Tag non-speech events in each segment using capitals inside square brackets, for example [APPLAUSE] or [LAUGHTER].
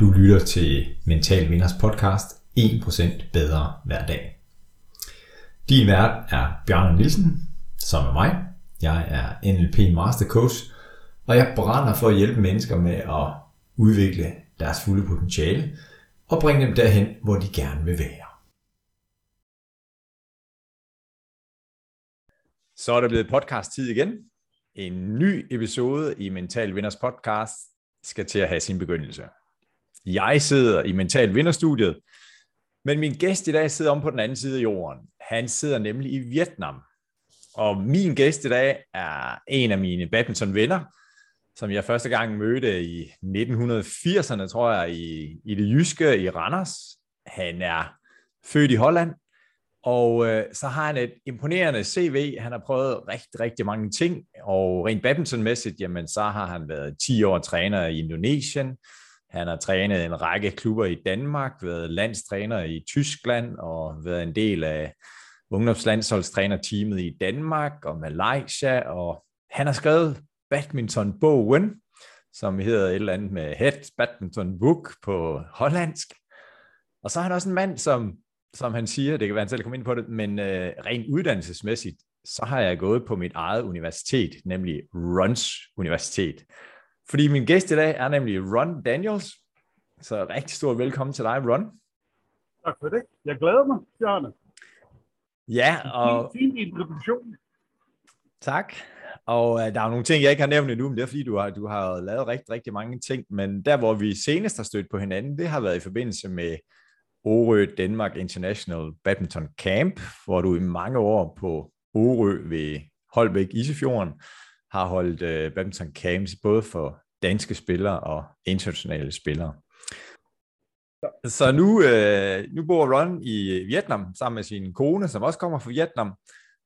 Du lytter til Mental Vinders podcast 1% bedre hver dag. Din vært er Bjørn Nielsen, som er mig. Jeg er NLP Master Coach, og jeg brænder for at hjælpe mennesker med at udvikle deres fulde potentiale og bringe dem derhen, hvor de gerne vil være. Så er der blevet podcast-tid igen. En ny episode i Mental Vinders podcast skal til at have sin begyndelse. Jeg sidder i Mental Vinderstudiet, men min gæst i dag sidder om på den anden side af jorden. Han sidder nemlig i Vietnam. Og min gæst i dag er en af mine badminton-venner, som jeg første gang mødte i 1980'erne, tror jeg, i, i det jyske i Randers. Han er født i Holland, og øh, så har han et imponerende CV. Han har prøvet rigtig, rigtig mange ting, og rent badmintonmæssigt, jamen så har han været 10 år træner i Indonesien. Han har trænet en række klubber i Danmark, været landstræner i Tyskland og været en del af ungdomslandsholdstrænerteamet i Danmark og Malaysia, og han har skrevet badmintonbogen, som hedder et eller andet med Head Badminton Book på hollandsk. Og så er han også en mand, som, som han siger, det kan være, han selv kommer ind på det, men øh, rent uddannelsesmæssigt, så har jeg gået på mit eget universitet, nemlig Runs Universitet. Fordi min gæst i dag er nemlig Ron Daniels. Så rigtig stor velkommen til dig, Ron. Tak for det. Jeg glæder mig, Bjarne. Ja, og... Fin, fin introduktion. Tak. Og uh, der er nogle ting, jeg ikke har nævnt endnu, men det er fordi, du har, du har lavet rigtig, rigtig mange ting. Men der, hvor vi senest har stødt på hinanden, det har været i forbindelse med Orø Danmark International Badminton Camp, hvor du i mange år på Orø ved Holbæk Isefjorden har holdt øh, badminton camps både for danske spillere og internationale spillere. Så nu, øh, nu bor Ron i øh, Vietnam sammen med sin kone, som også kommer fra Vietnam.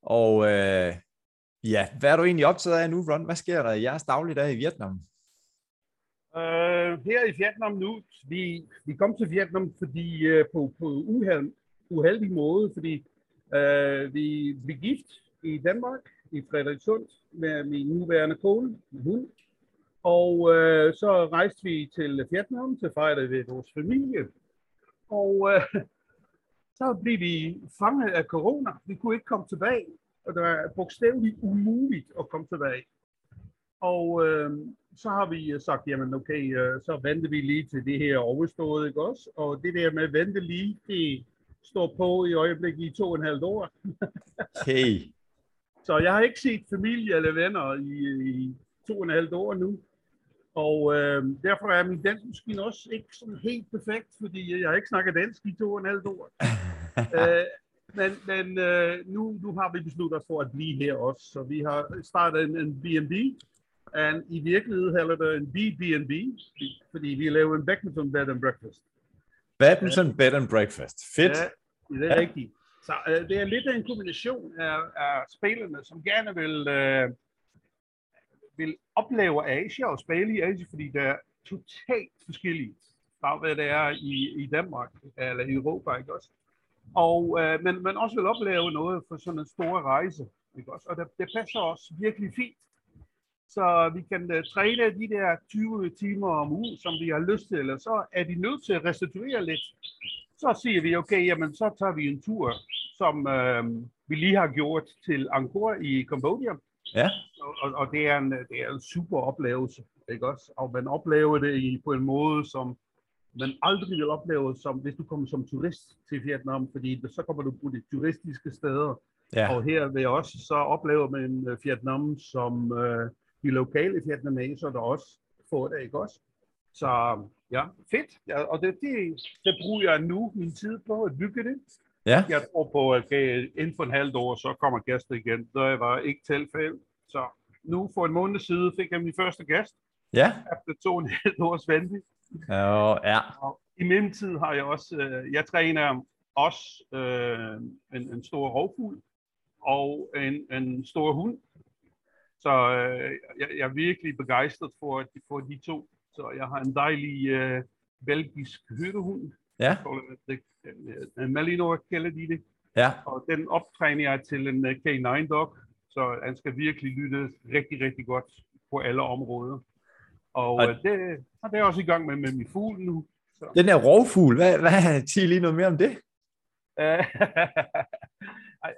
Og øh, ja, hvad er du egentlig optaget af nu, Ron? Hvad sker der i jeres dagligdag i Vietnam? Uh, her i Vietnam nu, vi, vi kom til Vietnam fordi uh, på, på uheld, uheldig måde, fordi uh, vi blev gift i Danmark, i Frederikssund, med min nuværende kone, min hund. Og øh, så rejste vi til Vietnam til at fejre ved vores familie. Og øh, så blev vi fanget af corona. Vi kunne ikke komme tilbage, og det var bogstaveligt umuligt at komme tilbage. Og øh, så har vi sagt, jamen okay, øh, så venter vi lige til det her overstået, ikke også? Og det der med at vente lige, det står på i øjeblikket i to og en halv år. Okay så jeg har ikke set familie eller venner i, i to og en halv år nu. Og øh, derfor er min dansk måske også ikke sådan helt perfekt, fordi jeg har ikke snakket dansk i to og en halv år. [LAUGHS] øh, men men øh, nu, nu har vi besluttet os for at blive her også, så vi har startet en, en B&B, og i virkeligheden hedder det en BB&B, fordi vi laver en badminton bed and breakfast. Badminton bed and breakfast. Fedt. Ja, det er ja. rigtigt. Så øh, det er lidt en kombination af, af spillerne, som gerne vil, øh, vil opleve Asia og spille i Asia, fordi det er totalt forskelligt fra hvad det er i, i Danmark eller i Europa, ikke også? Og, øh, men, men også vil opleve noget for sådan en stor rejse. Ikke også? Og det, det passer os virkelig fint. Så vi kan uh, træne de der 20 timer om ugen, som vi har lyst til, eller så er de nødt til at restituere lidt. Så siger vi, okay, jamen så tager vi en tur, som øh, vi lige har gjort til Angkor i Kambodja. Ja. Og, og det, er en, det er en super oplevelse, ikke også? Og man oplever det i, på en måde, som man aldrig vil opleve, som hvis du kommer som turist til Vietnam, fordi så kommer du på de turistiske steder. Ja. Og her ved os, så oplever man øh, Vietnam som øh, de lokale vietnameser, der også får det, ikke også? Så ja, fedt. Ja, og det, det, det bruger jeg nu min tid på at bygge det. Ja. Jeg tror på, at okay, inden for en halvt år, så kommer gæster igen. Det var ikke tilfælde. Så nu for en måned siden fik jeg min første gæst. Ja. Efter to og en halv års ventetid. Ja, ja. Og I mellemtid har jeg også, øh, jeg træner også øh, en, en stor rovfugl og en, en stor hund. Så øh, jeg, jeg er virkelig begejstret for, for de to. Så jeg har en dejlig øh, belgisk hyttehund. Ja. En Malinois kalder de det. Ja. Og den optræner jeg til en øh, K9 dog. Så han skal virkelig lytte rigtig, rigtig godt på alle områder. Og, Og- og det, og det er også i gang med, med min fugl nu. Så. Den der rovfugl, hvad, hvad sig lige noget mere om det? [LAUGHS] Øh,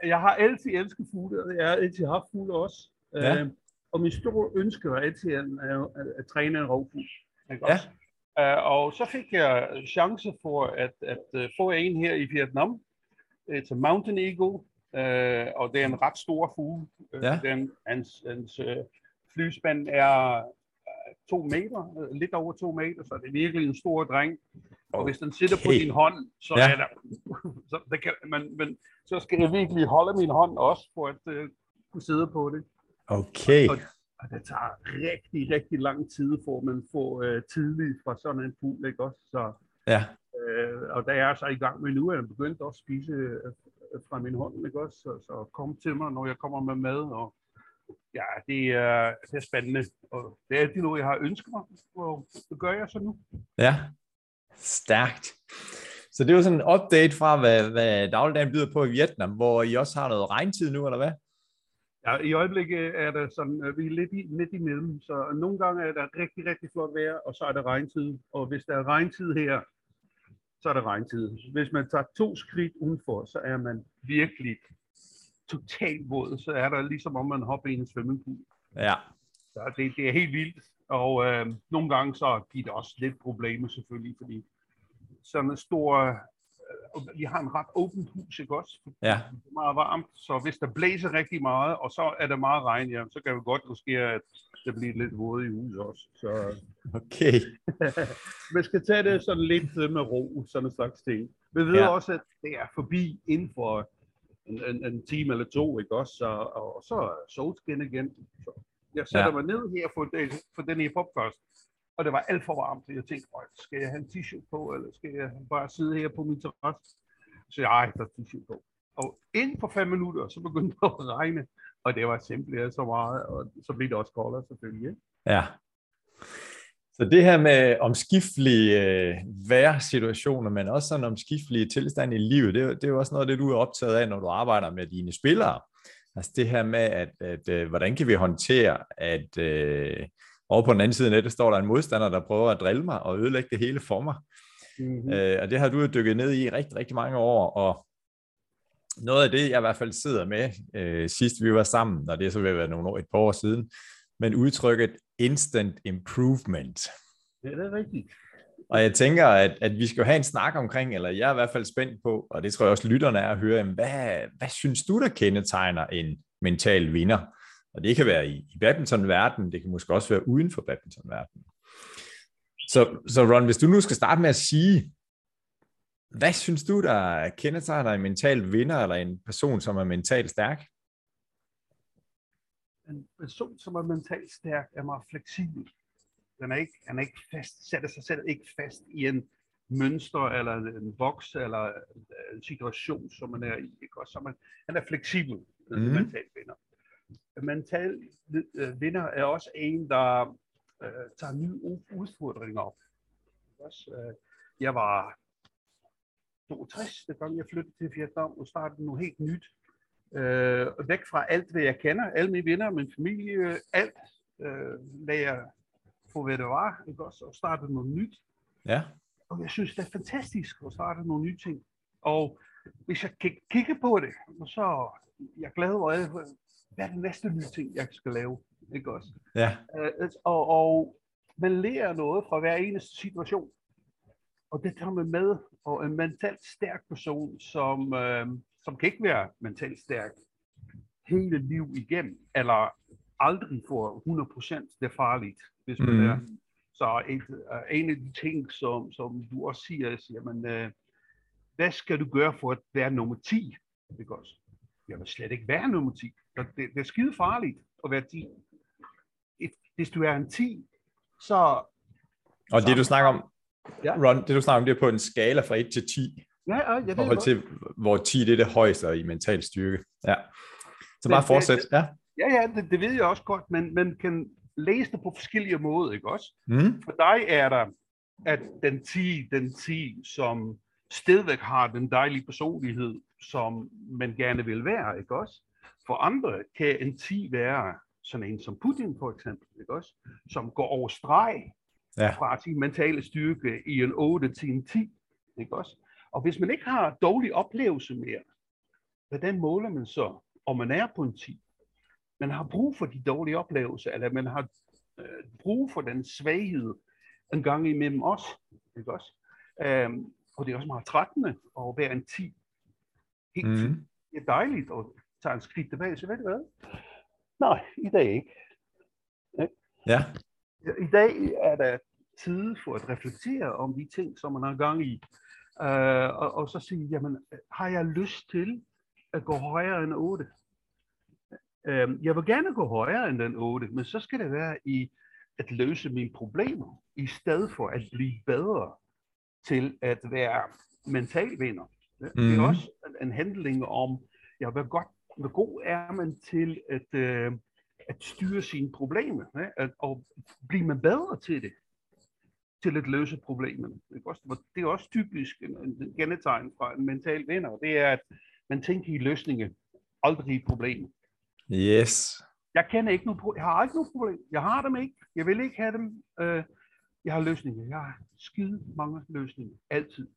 jeg har altid elsket fugle, og jeg har altid haft fugle også. Ja. Øh, og min store ønske var altid at, at, at, at træne en rovfugl. Ikke Ja. Øh, og så fik jeg chance for at, at, at få en her i Vietnam. Det er Mountain Eagle, øh, og det er en ret stor fugl. Øh, Ja. Den, hans hans øh, flyspand er to meter, øh, lidt over to meter, så det er virkelig en stor dreng. Og hvis den sidder på din hånd, så Ja. er der... [LAUGHS] Så, det kan, men, men så skal jeg virkelig holde min hånd også, for at øh, kunne sidde på det. Okay. Og, og det tager rigtig, rigtig lang tid, for man får øh, tidligt fra sådan en fugl, ikke også? Så, Ja. øh, og der er jeg så i gang med nu, at jeg begyndt også at spise øh, fra min hånd, ikke også? Så, så kom til mig, når jeg kommer med mad, og ja, det er, det er spændende. Og det er altid noget, jeg har ønsket mig, og det gør jeg så nu. Ja. Stærkt. Så det var sådan en update fra, hvad, hvad dagligdagen byder på i Vietnam, hvor I også har noget regntid nu, eller hvad? Ja, i øjeblikket er der sådan, øh, vi er lidt i, midt imellem, så nogle gange er der rigtig, rigtig flot vejr, og så er der regntid. Og hvis der er regntid her, så er der regntid. Hvis man tager to skridt udenfor, så er man virkelig totalt våd. Så er der ligesom om man hopper i en svømmepool. Ja. Så det, det er helt vildt. Og øh, nogle gange så giver det også lidt problemer selvfølgelig, fordi sådan en stor... Øh, vi har en ret åbent hus, ikke også? Ja. Det er meget varmt, så hvis der blæser rigtig meget, og så er der meget regn, ja, så kan det godt risikere, at det bliver lidt våde i huset også. Så Okay. [LAUGHS] man skal tage det sådan lidt øh, med ro, sådan en slags ting. Vi ved Ja. også, at det er forbi inden for en, en, en time eller to, ikke også? Så, og, og så er solskin igen. Så jeg sætter Ja. mig ned her for, for den her podcast, og det var alt for varmt, så jeg tænkte, skal jeg have en t-shirt på, eller skal jeg bare sidde her på min terrasse? Så jeg har t-shirt på. Og inden for fem minutter, så begyndte [LAUGHS] det at regne, og det var simpelthen så meget, og så blev det også koldere selvfølgelig. Ikke? Ja. Så det her med omskiftelige øh, værsituationer, men også sådan omskiftelige tilstand i livet, det, det er jo også noget af det, du er optaget af, når du arbejder med dine spillere. Altså det her med, at, at øh, hvordan kan vi håndtere, at øh, over på den anden side af nettet står der en modstander, der prøver at drille mig og ødelægge det hele for mig. Mm-hmm. Øh, og det har du jo dykket ned i rigtig, rigtig mange år, og noget af det, jeg i hvert fald sidder med, øh, sidst vi var sammen, og det er så ved at være nogle år, et par år siden, men udtrykket instant improvement. Ja, det er rigtigt. Og jeg tænker, at, at vi skal have en snak omkring, eller jeg er i hvert fald spændt på, og det tror jeg også lytterne er at høre, jamen, hvad, hvad synes du, der kendetegner en mental vinder? Og det kan være i, i badmintonverdenen, det kan måske også være uden for badmintonverdenen. Så, så Ron, hvis du nu skal starte med at sige, hvad synes du, der kendetegner en mental vinder, eller en person, som er mentalt stærk? En person, som er mentalt stærk, er meget fleksibel. Den er ikke, han er ikke fast, sætter sig selv ikke fast i en mønster, eller en boks, eller en situation, som man er i. Ikke? Og så man, han er fleksibel, en Mhm. mental vinder. En mental øh, vinder er også en, der øh, tager nye udfordringer op. Også, øh, jeg var 62, da gang jeg flyttede til Vietnam og startede noget helt nyt. Øh, væk fra alt, hvad jeg kender, alle mine venner, min familie, alt, øh, lagde jeg på, hvad det var, ikke også, og startede noget nyt. Ja, Og jeg synes, det er fantastisk at starte nogle nye ting. Og hvis jeg kan kigge på det, så er jeg glad over, hvad er det næste nye ting, jeg skal lave, ikke også? ja, Øh, og, og man lærer noget fra hver eneste situation. Og det tager man med. Og en mentalt stærk person, som, øh, som kan ikke være mentalt stærk hele liv igennem, eller aldrig får 100% det er farligt, hvis man Mhm. er. Så et, øh, en af de ting, som, som du også siger, er, jamen, øh, hvad skal du gøre for at være nummer 10? Ikke også? Jeg vil slet ikke være nummer 10. Det, det er skide farligt at være 10 hvis du er en 10, så og det du snakker om, Ja. Ron, det du snakker om, det er på en skala fra 1 til 10. ja, ja, ja det er forhold til, hvor 10 det er det højeste i mental styrke. Ja. Så bare fortsæt. Ja. Ja, ja, det, det ved jeg også godt, men man kan læse det på forskellige måder, ikke også? Mm. For dig er der, at den 10, den 10, som stadigvæk har den dejlige personlighed, som man gerne vil være, ikke også? For andre kan en 10 være sådan en som Putin for eksempel, ikke også? Som går over streg, Ja. Fra sin mentale styrke i en 8 til en 10. Ikke også? Og hvis man ikke har dårlig oplevelse mere, hvordan måler man så, om man er på en 10? Man har brug for de dårlige oplevelser, eller man har øh, brug for den svaghed en gang imellem os. Ikke også? Øhm, og det er også meget trættende at være en 10. Helt mm. Det er dejligt at tage en skridt tilbage, så ved du hvad? Nej, i dag ikke. Ja. I dag er der tid for at reflektere om de ting, som man har gang i. Uh, og, og så sige, jamen, har jeg lyst til at gå højere end 8? Uh, jeg vil gerne gå højere end den 8, men så skal det være i at løse mine problemer, i stedet for at blive bedre til at være mentalvinder. Det er Mhm. også en- en handling om, ja, hvor, godt, hvor god er man til at, øh, at styre sine problemer, ja? at, og bliver man bedre til det, til at løse problemerne. Ikke også? Og Det er også typisk en, en kendetegn fra en mental vinder, og det er, at man tænker i løsninger, aldrig i problemer. Yes. Jeg kender ikke noget pro- jeg har ikke noget problem. Jeg har dem ikke. Jeg vil ikke have dem. Øh, jeg har løsninger. Jeg har skide mange løsninger. Altid.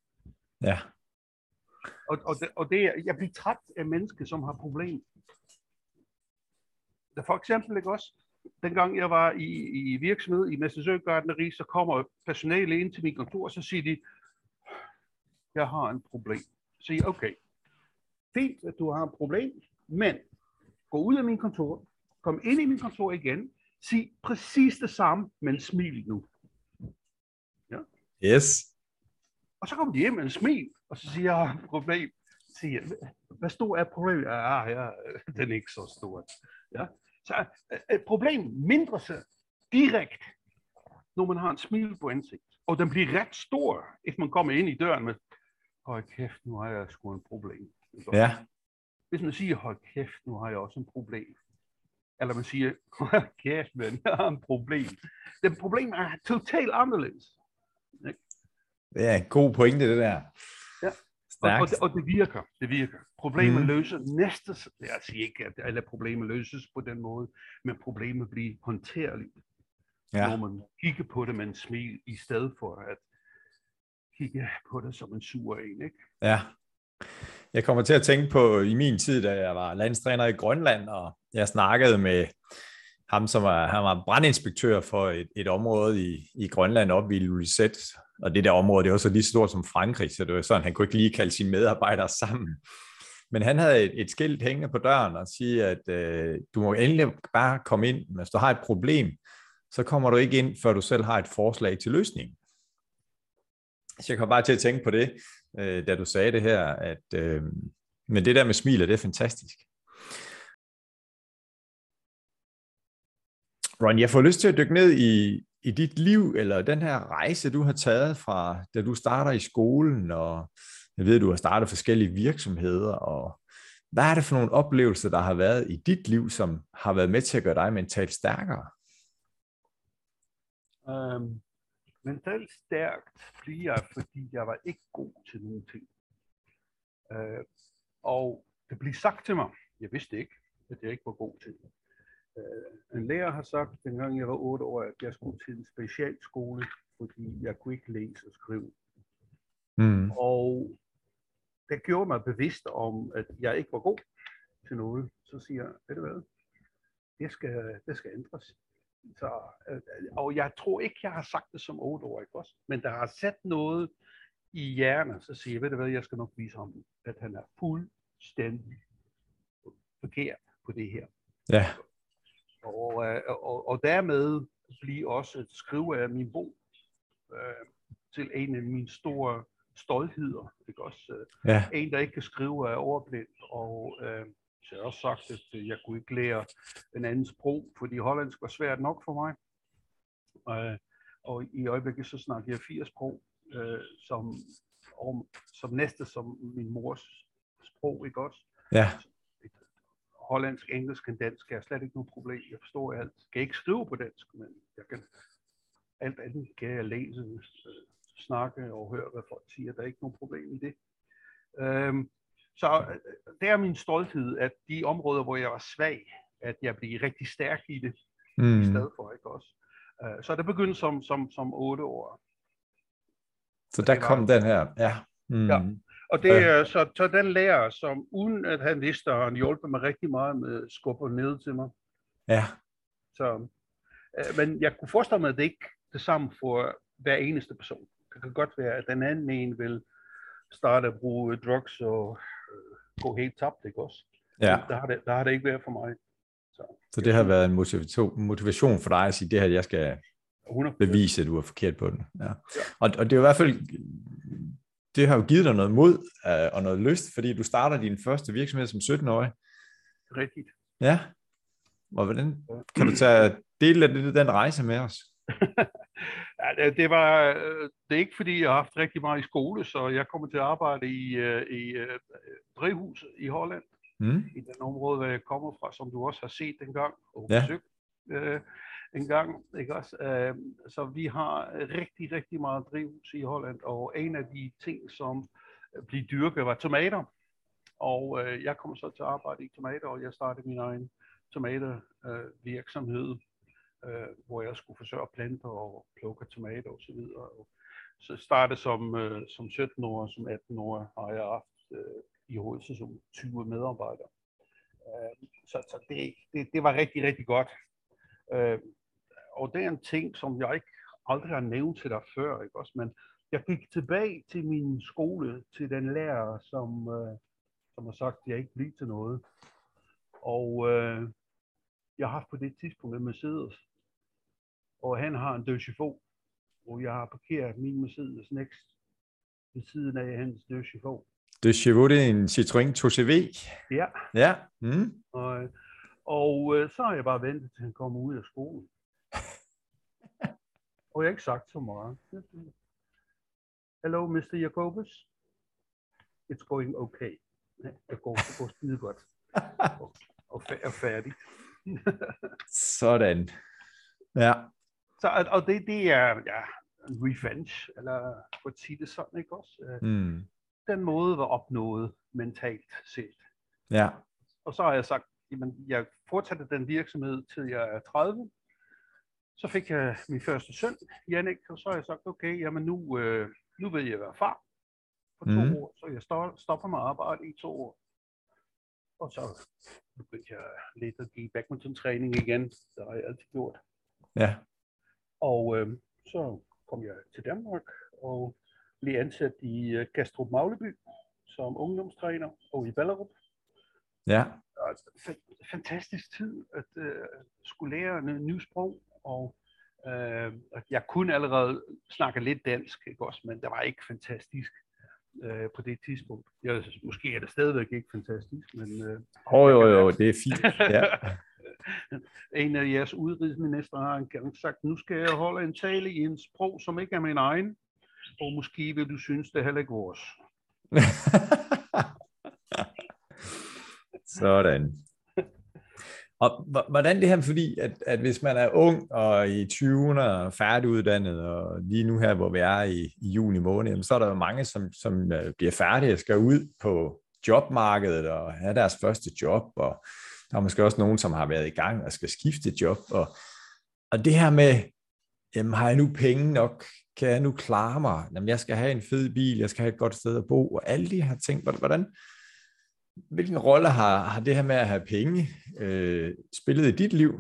Ja. Og, og, det, og det jeg bliver træt af mennesker, som har problemer. Der for eksempel, ikke også? Dengang jeg var i, i virksomhed i Mestersø Gartneri, så kommer personale ind til mit kontor, og så siger de, jeg har en problem. Så siger jeg, okay, fint, at du har et problem, men gå ud af min kontor, kom ind i min kontor igen, sig præcis det samme, men smil nu. Yes. Og så kommer de hjem med en smil, og så siger jeg, et problem. Siger hvad stor er problemet? Ja, ja, den er ikke så stor. Ja. Så øh, et problem mindre sig direkte, når man har en smil på ansigt. Og den bliver ret stor, hvis man kommer ind i døren med, hold kæft, nu har jeg sgu en problem. Ja. Hvis man siger, hold kæft, nu har jeg også en problem. Eller man siger, hold kæft, men jeg har en problem. Det problem er totalt anderledes. Det er en god pointe, det der. Og, og, det, og det virker. Det virker. Problemet Mm. mm. løser næste... Jeg siger ikke, at alle problemer løses på den måde, men problemet bliver håndterligt, ja. Når man kigger på det med en smil, i stedet for at kigge på det som en sur en. Ikke? Ja. Jeg kommer til at tænke på i min tid, da jeg var landstræner i Grønland, og jeg snakkede med ham, som var, han var brandinspektør for et, et område i, i Grønland op i Lulisset. Og det der område, det var så lige så stort som Frankrig, så det var sådan, han kunne ikke lige kalde sine medarbejdere sammen. Men han havde et, et skilt hængende på døren og sige, at øh, du må endelig bare komme ind, men hvis du har et problem, så kommer du ikke ind, før du selv har et forslag til løsning. Så jeg kom bare til at tænke på det, øh, da du sagde det her, at øh, men det der med smiler, det er fantastisk. Ron, jeg får lyst til at dykke ned i, i dit liv, eller den her rejse, du har taget fra, da du starter i skolen, og jeg ved, du har startet forskellige virksomheder, og hvad er det for nogle oplevelser, der har været i dit liv, som har været med til at gøre dig mentalt stærkere? Um, mentalt stærkt bliver jeg, fordi jeg var ikke god til nogen ting. Uh, og det blev sagt til mig, jeg vidste ikke, at jeg ikke var god til det. Uh, en lærer har sagt, dengang jeg var 8 år, at jeg skulle til en specialskole, fordi jeg kunne ikke læse og skrive. Mm. Og det gjorde mig bevidst om, at jeg ikke var god til noget. Så siger jeg, ved du hvad, det skal, det skal ændres. Så, øh, og jeg tror ikke, jeg har sagt det som 8 år, ikke også? Men der har sat noget i hjernen, så siger jeg, ved du hvad, jeg skal nok vise ham, at han er fuldstændig forkert på det her. Ja, Og, øh, og, og dermed blive også skrive af min bog øh, til en af mine store stoltheder. Ikke også? Ja, En, der ikke kan skrive, er overblind, og øh, så jeg har også sagt, at øh, jeg kunne ikke lære en anden sprog, fordi hollandsk var svært nok for mig. Øh, og i øjeblikket så snakker jeg fire sprog, øh, som, om, som næste som min mors sprog, ikke også? ja, hollandsk, engelsk og dansk er slet ikke noget problem. Jeg forstår alt. Jeg kan ikke skrive på dansk, men jeg kan alt andet kan jeg læse, øh, snakke og høre, hvad folk siger. Der er ikke noget problem i det. Øhm, så øh, det er min stolthed, at de områder, hvor jeg var svag, at jeg blev rigtig stærk i det, i mm. stedet for, ikke også? Øh, så det begyndte som, som, som 8 år. Så der kom den her, ja. Mm. Ja. Og det er så, så den lærer, som uden at han vidste, og han hjulpet mig rigtig meget med skubber ned til mig. Ja, Så, øh, men jeg kunne forestille mig, at det ikke er det samme for hver eneste person. Det kan godt være, at den anden en vil starte at bruge drugs og øh, gå helt tabt, ikke også? ja. Der har det, der har det ikke været for mig. Så det har været en motivation, motivation for dig at sige, det her, jeg skal 100 bevise, at du er forkert på den. Ja. Og, og det er i hvert fald, det har jo givet dig noget mod øh, og noget lyst, fordi du starter din første virksomhed som 17-årig. rigtigt. Ja. Og hvordan kan du tage dele af det- den rejse med os? [LAUGHS] Ja, det, det var øh, det er ikke fordi, jeg har haft rigtig meget i skole, så jeg kommer til at arbejde i, øh, i øh, drivhus i Holland, Mm? i den område, hvor jeg kommer fra, som du også har set engang og Ja. besøgt øh, en gang. Ikke også? Øh, så vi har rigtig, rigtig meget drivhus i Holland, og en af de ting, som øh, blev dyrket, var tomater. Og øh, jeg kom så til at arbejde i tomater, og jeg startede min egen tomatervirksomhed, øh, virksomhed, øh, hvor jeg skulle forsørge planter og plukke tomater osv. Og så startede som, øh, som 17 år, som 18 år har jeg haft øh, i Odense som 20 medarbejdere. Øh, så så det, det, det var rigtig, rigtig godt. Øh, og det er en ting, som jeg ikke aldrig har nævnt til dig før, ikke også? Men jeg gik tilbage til min skole, til den lærer, som, øh, som har sagt, at jeg ikke bliver til noget. Og øh, jeg har haft på det tidspunkt en Mercedes, og han har en Deux og jeg har parkeret min Mercedes Next ved siden af hans Deux Chevaux. Det Chevaux, det er en Citroën 2CV. Ja, Ja. Mm. og, og øh, så har jeg bare ventet til han kommer ud af skolen. Og jeg har ikke sagt så meget. Hello, Mr. Jacobus. It's going okay. Ja, Det går, det går skide godt. Og, og er færdig. Sådan. Ja. Så, og- og det, det er ja, en revenge, eller for at sige det sådan, ikke også? Øh, Mm. Den måde var opnået mentalt set. Ja. Og så har jeg sagt, jamen, jeg fortsatte den virksomhed til jeg er 30. Så fik jeg min første søn, Jannik, og så har jeg sagt, okay, jamen nu, øh, nu vil jeg være far for to Mhm. år, så jeg stop, stopper med at arbejde i to år. Og så begyndte jeg lidt at give badminton-træning igen, det har jeg altid gjort. Ja. Og øh, så kom jeg til Danmark og blev ansat i øh, Gastrup Magleby som ungdomstræner og i Ballerup. Ja. Altså, fa- fantastisk tid at øh, skulle lære en ny sprog, og øh, jeg kunne allerede snakke lidt dansk, ikke også, men det var ikke fantastisk øh, på det tidspunkt. Jeg, måske er det stadigvæk ikke fantastisk, men øh, Oh, jo, jo, det er fint. Ja. [LAUGHS] en af jeres udenrigsminister har engang sagt, nu skal jeg holde en tale i en sprog, som ikke er min egen, og måske vil du synes, det er heller ikke vores. [LAUGHS] Sådan. Og hvordan det her, fordi at, at hvis man er ung og i 20'erne og færdiguddannet, og lige nu her, hvor vi er i, i juni måned, så er der jo mange, som, som øh, bliver færdige og skal ud på jobmarkedet og have deres første job, og der er måske også nogen, som har været i gang og skal skifte job, og, og det her med, jamen har jeg nu penge nok, kan jeg nu klare mig, jamen jeg skal have en fed bil, jeg skal have et godt sted at bo, og alle de her ting, hvordan, hvilken rolle har, har det her med at have penge øh, spillet i dit liv?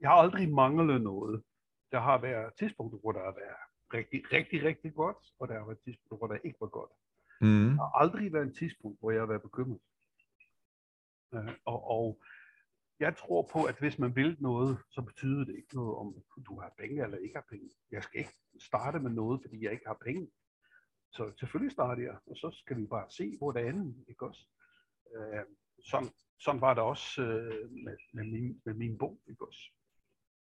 Jeg har aldrig manglet noget. Der har været tidspunkter, hvor der har været rigtig, rigtig, rigtig godt, og der har været tidspunkter, hvor der ikke var godt. Mm. Der har aldrig været et tidspunkt, hvor jeg har været bekymret. Øh, og, og jeg tror på, at hvis man vil noget, så betyder det ikke noget, om du har penge eller ikke har penge. Jeg skal ikke starte med noget, fordi jeg ikke har penge. Så selvfølgelig starter jeg, og så skal vi bare se, hvor det ender, ikke også? Øh, sådan, sådan var det også øh, med, med, min, med min bog, ikke også?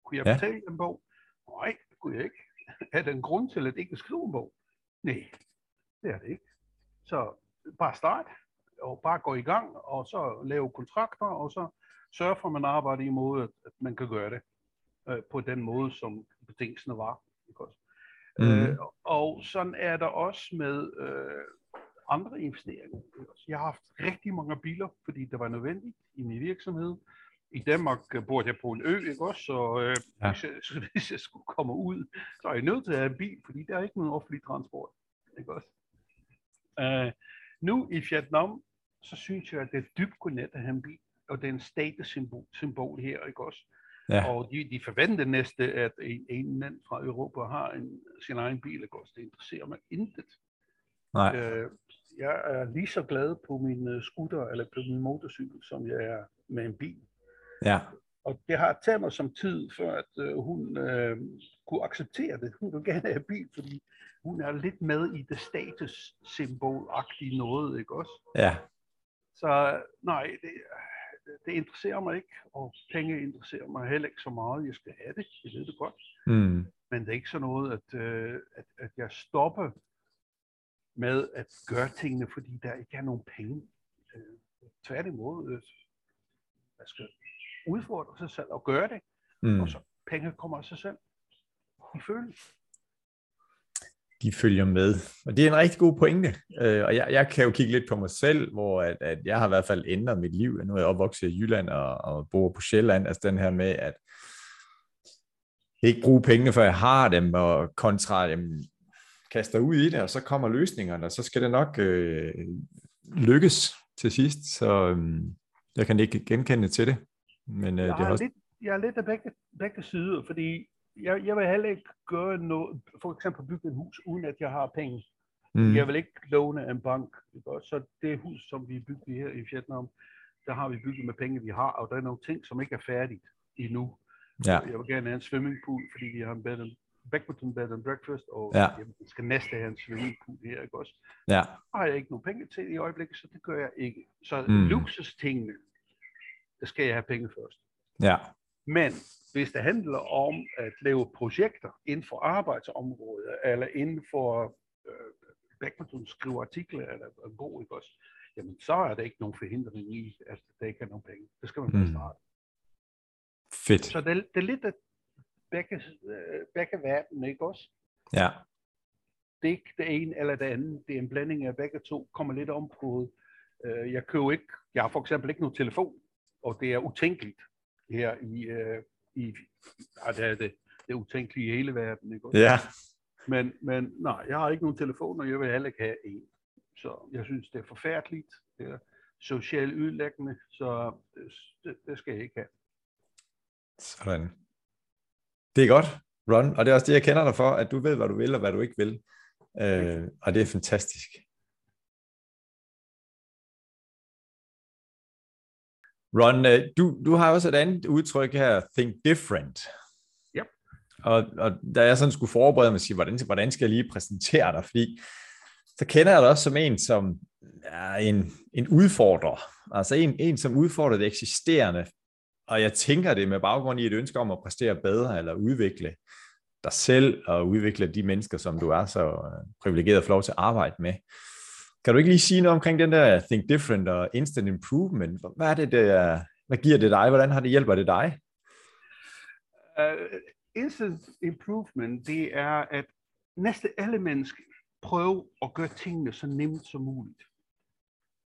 Kunne jeg Ja. betale en bog? Nej, det kunne jeg ikke. Er der en grund til at ikke skrive en bog? Nej, det er det ikke. Så bare start, og bare gå i gang, og så lave kontrakter, og så sørge for, at man arbejder imod, at, at man kan gøre det øh, på den måde, som betingelserne var. Ikke også? Mhm. Øh, og sådan er der også med øh, andre investeringer. Jeg har haft rigtig mange biler, fordi det var nødvendigt i min virksomhed. i Danmark øh, bor jeg på en ø, ikke også? Så, øh, ja. hvis, jeg, [LAUGHS] så hvis jeg skulle komme ud, så er jeg nødt til at have en bil, fordi der er ikke nogen offentlig transport, ikke også? Øh, nu i Vietnam, så synes jeg, at det er dybt godnat at have en bil, og det er en statussymbol symbol her, ikke også? Ja. Og de, de forventer næste, at en, en mand fra Europa har en, sin egen bil, også? Det interesserer mig intet. Nej. Øh, jeg er lige så glad på min øh, scooter eller på min motorcykel, som jeg er med en bil. Ja. Og det har taget mig som tid, før at øh, hun øh, kunne acceptere det. Hun vil gerne have bil, fordi hun er lidt med i det statussymbol-agtige noget, ikke også? Ja. Så nej, det, det interesserer mig ikke, og penge interesserer mig heller ikke så meget. Jeg skal have det, jeg ved det godt. Mm. Men det er ikke sådan noget, at, øh, at, at jeg stopper med at gøre tingene, fordi der ikke er nogen penge. Øh, tværtimod, øh, man skal udfordre sig selv og gøre det, Mm. og så penge kommer af sig selv. De føles. De følger med. Og det er en rigtig god pointe. Øh, og jeg, jeg kan jo kigge lidt på mig selv, hvor at, at jeg har i hvert fald ændret mit liv. Nu er jeg opvokset i Jylland og, og bor på Sjælland. Altså den her med, at ikke bruge pengene, før jeg har dem, og kontra dem, kaster ud i det, og så kommer løsningerne, og så skal det nok øh, lykkes til sidst. Så øh, jeg kan ikke genkende til det. Men øh, Jeg, det er har også... lidt, jeg er lidt af begge, begge sider, fordi jeg, jeg vil heller ikke gøre noget, for eksempel bygge et hus, uden at jeg har penge. Mm, Jeg vil ikke låne en bank. Ikke? Så det hus, som vi bygger her i Vietnam, der har vi bygget med penge, vi har, og der er nogle ting, som ikke er færdigt endnu. ja, Jeg vil gerne have en swimmingpool, fordi vi har en bed and, Beckington bed and breakfast, og Ja. jeg skal næste have en swimmingpool her, ikke også? ja, Der har jeg ikke nogen penge til i øjeblikket, så det gør jeg ikke. Så mm. luksustingene, der skal jeg have penge først. ja, Men hvis det handler om at lave projekter inden for arbejdsområdet, eller inden for øh, Beckmanton skriver artikler eller bog, ikke også? Jamen, så er der ikke nogen forhindring i, at der ikke er nogen penge. Det skal man bare Mm. starte. fedt. Så det, det er lidt af begge, øh, begge verden, ikke også? Ja, Det er ikke det ene eller det andet. Det er en blanding af begge to. Kommer lidt om på. Øh, jeg køber ikke, jeg har for eksempel ikke nogen telefon, og det er utænkeligt her i, øh, i ja, det, er det, det utænkeligt i hele verden. Ikke? ja, Men, men nej, jeg har ikke nogen telefon, og jeg vil heller ikke have en. Så jeg synes, det er forfærdeligt. Det er socialt ødelæggende, så det, det, det skal jeg ikke have. Sådan. Det er godt, Ron, og det er også det, jeg kender dig for, at du ved, hvad du vil og hvad du ikke vil. Øh, og det er fantastisk. Ron, øh, du, du har også et andet udtryk her, think different. Ja. Og, og da jeg sådan skulle forberede mig og sige, hvordan, hvordan skal jeg lige præsentere dig, fordi så kender jeg dig også som en, som er en, en udfordrer. Altså en, en, som udfordrer det eksisterende, og jeg tænker det med baggrund i et ønske om at præstere bedre, eller udvikle dig selv, og udvikle de mennesker, som du er så øh, privilegeret at få lov til at arbejde med. Kan du ikke lige sige noget omkring den der Think Different og Instant Improvement? Hvad er det, der, hvad giver det dig? Hvordan har det hjælper det dig? Uh, instant improvement, det er at næste alle mennesker prøver at gøre tingene så nemt som muligt.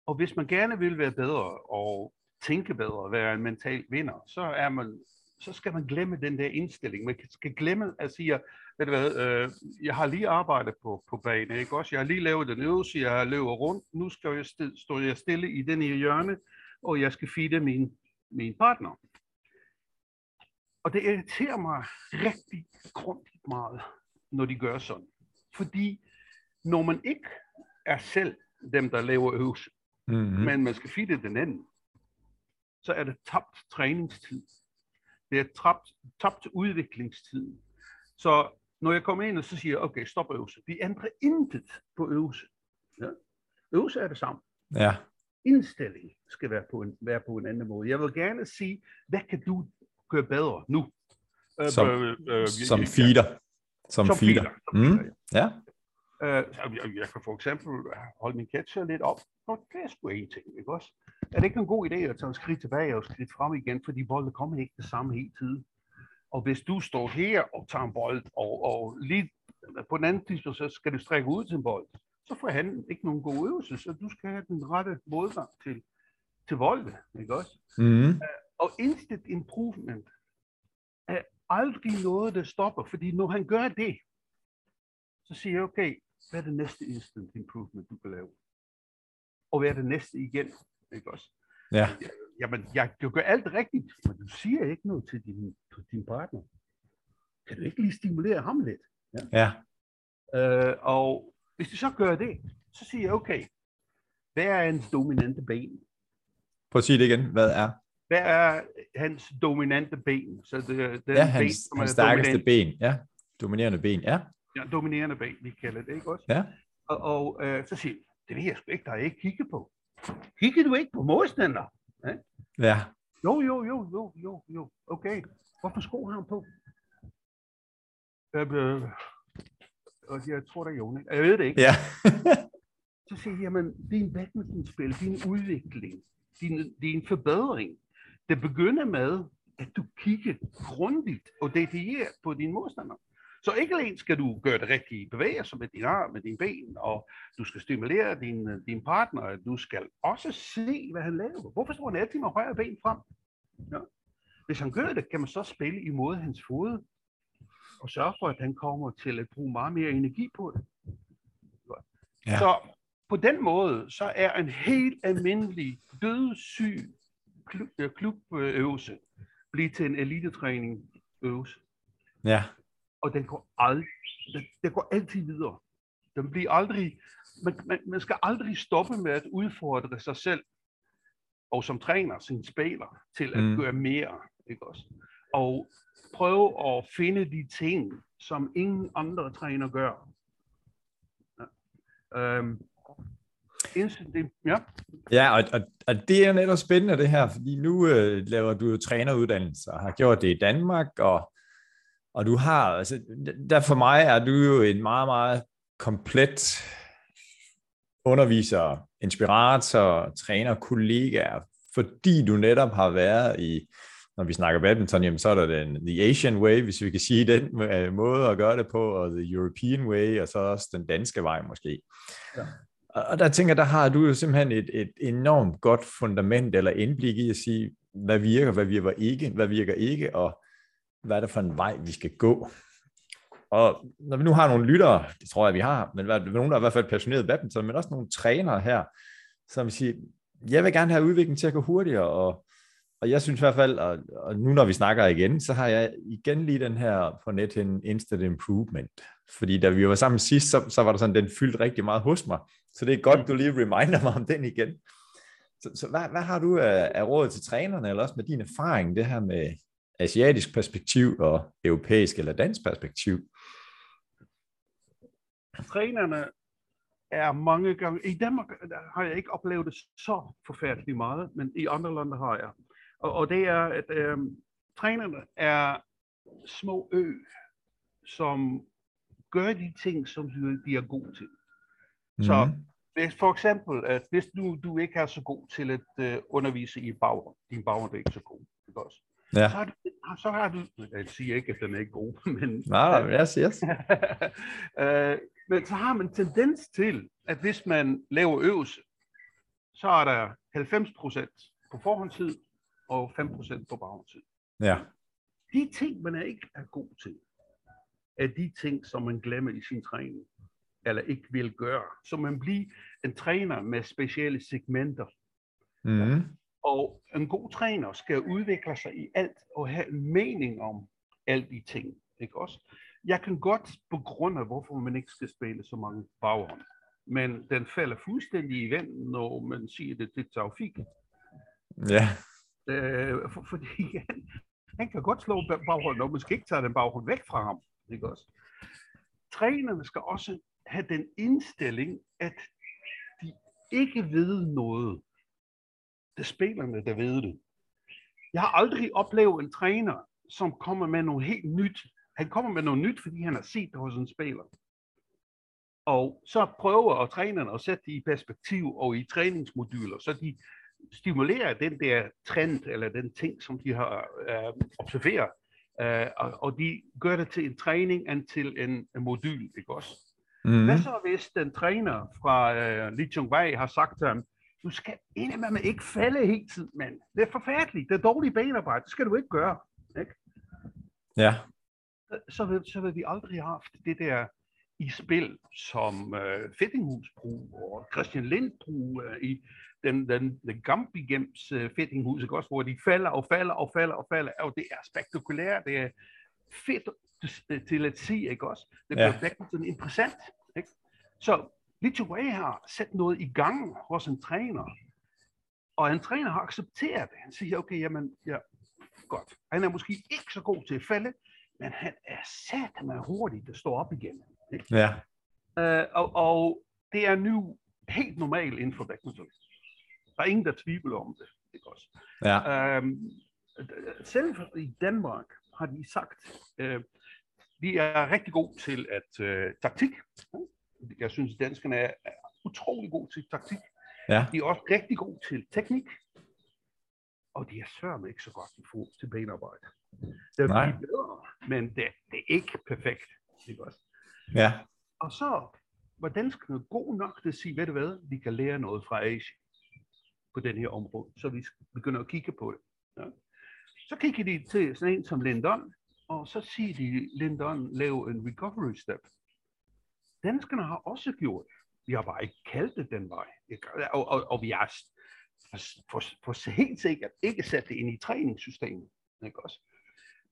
Og hvis man gerne vil være bedre og tænke bedre, og være en mental vinder, så er man så skal man glemme den der indstilling. Man skal glemme at sige, ved du hvad, øh, jeg har lige arbejdet på, på banen, ikke også? Jeg har lige lavet den øvelse, jeg har løbet rundt, nu skal jeg st- står jeg stille i den her hjørne, og jeg skal feede min, min partner. Og det irriterer mig rigtig grundigt meget, når de gør sådan. Fordi når man ikke er selv dem, der laver øvelse, Mm-hmm. mm. men man skal feede den anden, så er det tabt træningstid. Det er tabt, tabt udviklingstid. Så når jeg kommer ind og så siger, okay, stop øvelse. Vi ændrer intet på øvelse. Ja? Øvelse er det samme. Ja, Indstilling skal være på, en, være på en anden måde. Jeg vil gerne sige, hvad kan du gøre bedre nu? Øh, Som- øh, øh, som ja, feeder. Som, Som feeder. Som feeder, Mm. Ja, Øh, jeg, jeg kan for eksempel holde min catcher lidt op. Nå, det er sgu en ting, ikke også? Er det ikke en god idé at tage et skridt tilbage og et skridt frem igen, fordi bolden kommer ikke det samme hele tiden. Og hvis du står her og tager en bold, og, og lige på den anden tidspunkt, så skal du strække ud til en bold, så får han ikke nogen god øvelse, så du skal have den rette modgang til, til bolden, ikke også? mm. Og instant improvement er aldrig noget, der stopper, fordi når han gør det, så siger jeg, okay, hvad er det næste instant improvement, du kan lave? Og hvad er det næste igen? Ikke også? Ja. Jamen, jeg, du gør alt rigtigt, men du siger ikke noget til din, til din partner. Kan du ikke lige stimulere ham lidt? Ja. Øh, og hvis du så gør det, så siger jeg, okay, hvad er hans dominante ben? Prøv at sige det igen. Hvad er? Hvad er hans dominante ben? Så det, den Ja, hans, hans stærkeste ben. Ja. Dominerende ben. Ja. Ja, dominerende ben, vi kalder det, ikke også? Ja. Og, og øh, så siger det vil jeg sgu ikke, der er ikke kigge på. Kigger du ikke på modstander? Ja. Jo, jo, jo, jo, jo, jo. Okay. Hvorfor sko har han på? Øh, øh, og jeg tror, det er Jon? Jeg ved det ikke. Ja. [LAUGHS] Så siger jeg, jamen, din badmintonspil, din udvikling, din, din forbedring, det begynder med, at du kigger grundigt og detaljeret på din modstander. Så ikke alene skal du gøre det rigtige bevægelser med din arm, med dine ben, og du skal stimulere din, din partner, du skal også se, hvad han laver. Hvorfor står han altid med højre ben frem? Ja. Hvis han gør det, kan man så spille imod hans fod, og sørge for, at han kommer til at bruge meget mere energi på det. Ja. Så på den måde, så er en helt almindelig dødssyg klub, øh, klubøvelse blive til en elitetræning øvelse. Ja. Og den går, ald- den, den går altid videre. Den bliver aldrig, man, man, man skal aldrig stoppe med at udfordre sig selv, og som træner sin spiller, til at Mm. gøre mere. Ikke også? Og prøve at finde de ting, som ingen andre træner gør. Ja. Øhm, ja. Ja, og, og, og det er netop spændende det her, fordi nu øh, laver du jo træneruddannelse og har gjort det i Danmark, og, og du har, altså, der for mig er du jo en meget, meget komplet underviser, inspirator, træner, kollega, fordi du netop har været i, når vi snakker badminton, jamen, så er der den The Asian Way, hvis vi kan sige den øh, måde at gøre det på, og The European Way, og så også den danske vej måske. Ja. Og der tænker der har du jo simpelthen et, et enormt godt fundament eller indblik i at sige, hvad virker, hvad virker ikke, hvad virker ikke, og hvad er det for en vej, vi skal gå. Og når vi nu har nogle lyttere, det tror jeg, vi har, men nogen, der er i hvert fald passionerede badminton, men også nogle trænere her, som siger, jeg vil gerne have udviklingen til at gå hurtigere, og, og jeg synes i hvert fald, og, og nu når vi snakker igen, så har jeg igen lige den her på net en instant improvement. Fordi da vi var sammen sidst, så, så var der sådan, den fyldt rigtig meget hos mig. Så det er godt, du lige reminder mig om den igen. Så, så hvad, hvad har du af, af råd til trænerne, eller også med din erfaring, det her med asiatisk perspektiv og europæisk eller dansk perspektiv? trænerne er mange gange, i Danmark har jeg ikke oplevet det så forfærdeligt meget, men i andre lande har jeg. Og, og det er, at øh, trænerne er små ø, som gør de ting, som de, er gode til. Så Mhm. hvis for eksempel, at hvis du, du ikke er så god til at øh, undervise i baggrund, din baggrund er ikke så god, ikke også? Ja. Så, har du, så har du, jeg siger ikke, at den er ikke god, [LAUGHS] men Nej, nej, yes, yes. [LAUGHS] øh, men så har man tendens til, at hvis man laver øvelse, så er der 90% på forhåndstid og 5% på baghåndstid. Ja. De ting, man er ikke er god til, er de ting, som man glemmer i sin træning, eller ikke vil gøre. Så man bliver en træner med specielle segmenter. Mm. Og en god træner skal udvikle sig i alt og have en mening om alle de ting. Ikke også? Jeg kan godt begrunde, hvorfor man ikke skal spille så mange baghånd. Men den falder fuldstændig i vand, når man siger, det er trafik. Ja. Øh, for, fordi [LAUGHS] han, han kan godt slå ba- baghånd, og man skal ikke tage den baghånd væk fra ham. Ikke også? Trænerne skal også have den indstilling, at de ikke ved noget. Det er spillerne, der ved det. Jeg har aldrig oplevet en træner, som kommer med noget helt nyt. Han kommer med noget nyt, fordi han har set det hos en spiller. Og så prøver at trænerne at sætte det i perspektiv og i træningsmoduler, så de stimulerer den der trend eller den ting, som de har øh, observeret. Øh, og, og de gør det til en træning end til en, en modul, ikke også? Mm. Hvad så hvis den træner fra øh, Li Chongwei har sagt til ham, du skal indimellem ikke falde hele tiden, men det er forfærdeligt. Det er dårligt benarbejde. Det skal du ikke gøre. Ikke? Ja. Så, vil, så vil vi aldrig have haft det der i spil, som øh, Fettinghus brug og Christian Lind brug øh, i den, den, den Gambigems øh, Fettinghus, ikke også, hvor de falder og falder og falder og falder, og det er spektakulært, det er fedt til, til at se, ikke også? Det bliver Ja. ja. sådan interessant, ikke? Så Ray har sat noget i gang hos en træner, og en træner har accepteret det. Han siger, okay, jamen, ja, godt. Han er måske ikke så god til at falde, men han er satme hurtigt at stå op igen. Ikke? Ja. Uh, og, og det er nu helt normalt inden for badminton. Der er ingen, der tvivler om det. Ikke også? Ja. Um, selv i Danmark har de sagt, uh, vi er rigtig gode til at uh, taktik. Jeg synes, danskerne er, er utrolig gode til taktik. Ja. De er også rigtig gode til teknik. Og de er sørme ikke så godt i forhold til benarbejde. Det er bedre, men det, det er ikke perfekt. Ikke også? Ja. Og så var danskerne gode nok til at sige, ved du hvad, vi kan lære noget fra Asien på den her område, så vi begynder at kigge på det. Ja. Så kigger de til sådan en som Lindon, og så siger de, Lindon lave en recovery step. Danskerne har også gjort det. Vi har bare ikke kaldt det den vej. Og, og, og vi har for, for, for helt sikkert ikke sat det ind i træningssystemet. Ikke også?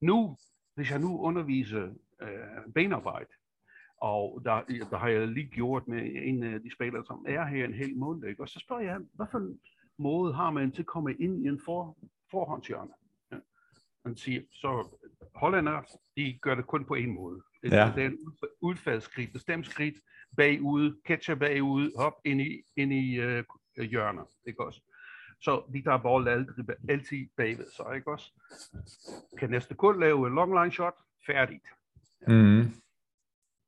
Nu, hvis jeg nu underviser øh, benarbejde, og der, der har jeg lige gjort med en af de spillere, som er her en hel måned. Ikke? Og så spørger jeg, hvad for en måde har man til at komme ind i en for, forhåndshjørne? Ja. Man siger, så hollænder, de gør det kun på en måde. Det, Ja. det er en udf- udfaldsskridt, bestemt skridt, bagud, catcher bagud, hop ind i, ind i øh, hjørner. Ikke også? Så de tager bolden altid, altid bagved sig, ikke også? Kan næste kun lave en long line shot, færdigt. Mm.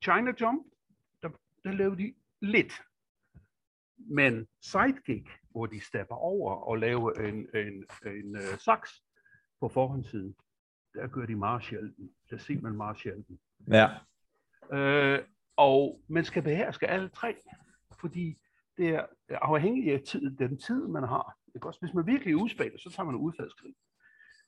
China Jump, der, der lavede de lidt. Men sidekick, hvor de stepper over og laver en, en, en uh, saks på forhåndssiden, der gør de meget sjældent. Der ser man meget sjældent. Ja. Øh, og man skal beherske alle tre, fordi det er afhængigt af tid, den tid, man har. Ikke også? Hvis man virkelig er udspillet, så tager man udfaldskrig.